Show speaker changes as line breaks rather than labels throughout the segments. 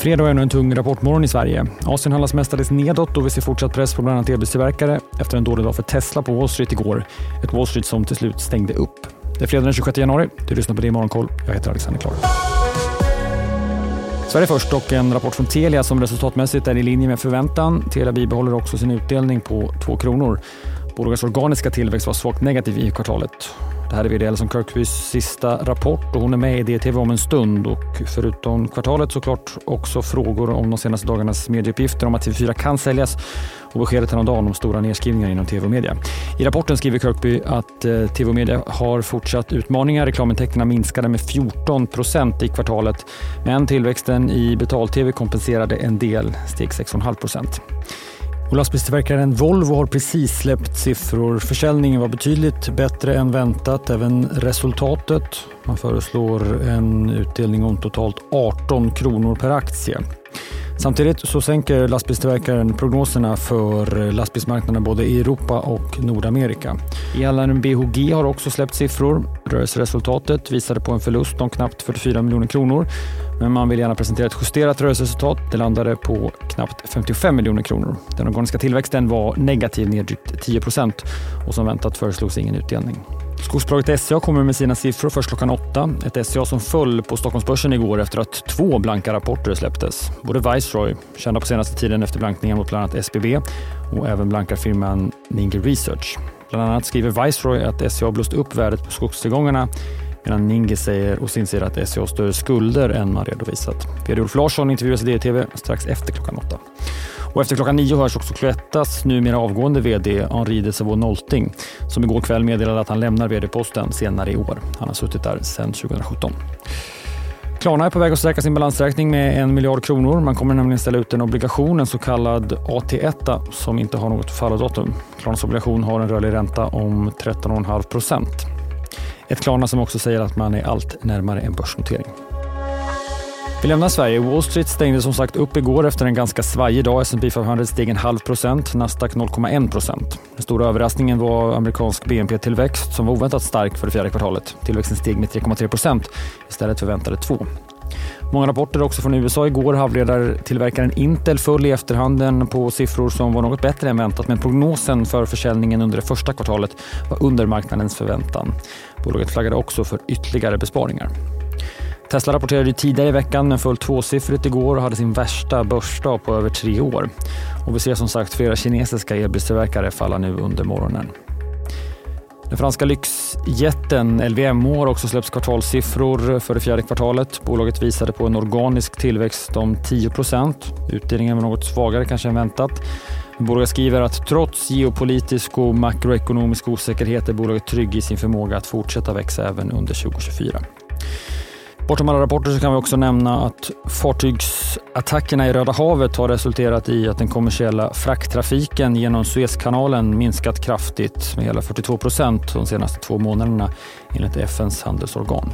Fredag är ännu en tung rapportmorgon i Sverige. Asien handlas mestadels nedåt och vi ser fortsatt press på bland annat elbilstillverkare efter en dålig dag för Tesla på Wall Street igår. Ett Wall Street som till slut stängde upp. Det är fredag den 26 januari. Du lyssnar på det i Morgonkoll. Jag heter Alexander Klar. Sverige först och en rapport från Telia som resultatmässigt är i linje med förväntan. Telia bibehåller också sin utdelning på 2 kronor. Bolagets organiska tillväxt var svagt negativ i kvartalet. Det här är vd Alison Kirkbys sista rapport och hon är med i DTV om en stund. Och förutom kvartalet såklart också frågor om de senaste dagarnas medieuppgifter om att TV4 kan säljas och beskedet häromdagen om stora nedskrivningar inom tv och media. I rapporten skriver Kirkby att eh, tv och media har fortsatt utmaningar. Reklamintäkterna minskade med 14 procent i kvartalet men tillväxten i betal-tv kompenserade en del, steg 6,5 procent. Och lastbilstillverkaren Volvo har precis släppt siffror. Försäljningen var betydligt bättre än väntat, även resultatet. Man föreslår en utdelning om totalt 18 kronor per aktie. Samtidigt så sänker lastbilstillverkaren prognoserna för eh, lastbilsmarknaden både i Europa och Nordamerika. Elaren BHG har också släppt siffror. Rörelseresultatet visade på en förlust om knappt 44 miljoner kronor. Men man vill gärna presentera ett justerat rörelseresultat. Det landade på knappt 55 miljoner kronor. Den organiska tillväxten var negativ ner drygt 10 procent och som väntat föreslogs ingen utdelning. Skogsbolaget SCA kommer med sina siffror först klockan åtta. Ett SCA som föll på Stockholmsbörsen igår efter att två blanka rapporter släpptes. Både Viceroy, kända på senaste tiden efter blankningen mot bland annat SBB och även blankarfirman Ninger Research. Bland annat skriver Viceroy att SCA blåst upp värdet på skogstillgångarna medan Ninge säger och sin sida att SCA har större skulder än man redovisat. VD Ulf Larsson intervjuas i DTV strax efter klockan åtta. Och efter klockan nio hörs också Cloettas numera avgående VD Henri de Savaux Nolting som igår kväll meddelade att han lämnar VD-posten senare i år. Han har suttit där sedan 2017. Klarna är på väg att stärka sin balansräkning med en miljard kronor. Man kommer nämligen ställa ut en obligation, en så kallad AT1 som inte har något falldatum. Klarnas obligation har en rörlig ränta om 13,5 procent. Ett Klarna som också säger att man är allt närmare en börsnotering. Vi lämnar Sverige. Wall Street stängde som sagt upp igår efter en ganska svajig dag. S&P 500 steg en halv procent, Nasdaq 0,1 procent. Den stora överraskningen var amerikansk BNP-tillväxt som var oväntat stark för det fjärde kvartalet. Tillväxten steg med 3,3 procent istället för väntade 2. Många rapporter också från USA igår. Halvledartillverkaren Intel föll i efterhanden på siffror som var något bättre än väntat men prognosen för försäljningen under det första kvartalet var under marknadens förväntan. Bolaget flaggade också för ytterligare besparingar. Tesla rapporterade tidigare i veckan men föll tvåsiffrigt igår och hade sin värsta börsdag på över tre år. Och vi ser som sagt flera kinesiska elbilstillverkare falla nu under morgonen. Den franska lyxjätten LVMH har också släppt kvartalssiffror för det fjärde kvartalet. Bolaget visade på en organisk tillväxt om 10% Utdelningen var något svagare kanske än väntat. Bolaget skriver att trots geopolitisk och makroekonomisk osäkerhet är bolaget trygg i sin förmåga att fortsätta växa även under 2024. Bortom alla rapporter så kan vi också nämna att fartygsattackerna i Röda havet har resulterat i att den kommersiella frakttrafiken genom Suezkanalen minskat kraftigt med hela 42 procent de senaste två månaderna enligt FNs handelsorgan.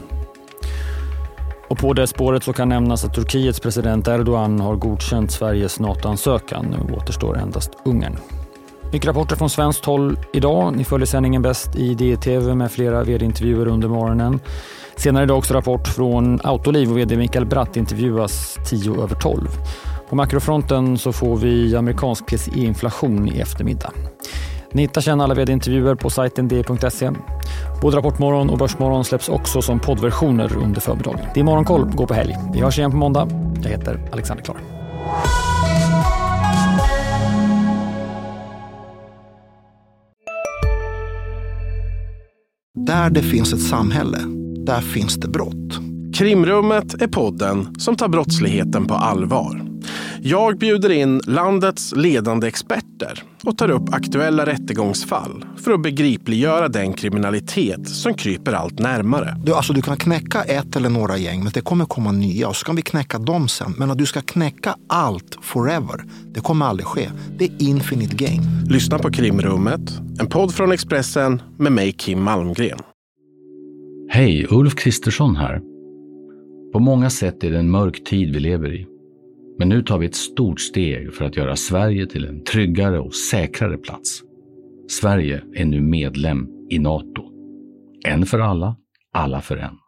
Och på det spåret så kan nämnas att Turkiets president Erdogan har godkänt Sveriges NATO-ansökan. Nu återstår endast Ungern. Mycket rapporter från svenskt håll idag. Ni följer sändningen bäst i DTV med flera vd-intervjuer under morgonen. Senare idag också rapport från Autoliv och vd Mikael Bratt intervjuas 10 över 12. På makrofronten så får vi amerikansk PCE-inflation i eftermiddag. Ni hittar sedan alla vd-intervjuer på sajten d.se. Både Rapportmorgon och Börsmorgon släpps också som poddversioner under förmiddagen. Det är Morgonkoll, gå på helg. Vi hörs igen på måndag. Jag heter Alexander Klar.
Där det finns ett samhälle där finns det brott.
Krimrummet är podden som tar brottsligheten på allvar. Jag bjuder in landets ledande experter och tar upp aktuella rättegångsfall för att begripliggöra den kriminalitet som kryper allt närmare.
Du, alltså, du kan knäcka ett eller några gäng, men det kommer komma nya och så kan vi knäcka dem sen. Men att du ska knäcka allt forever, det kommer aldrig ske. Det är infinite gain.
Lyssna på Krimrummet, en podd från Expressen med mig Kim Malmgren.
Hej, Ulf Kristersson här. På många sätt är det en mörk tid vi lever i. Men nu tar vi ett stort steg för att göra Sverige till en tryggare och säkrare plats. Sverige är nu medlem i Nato. En för alla, alla för en.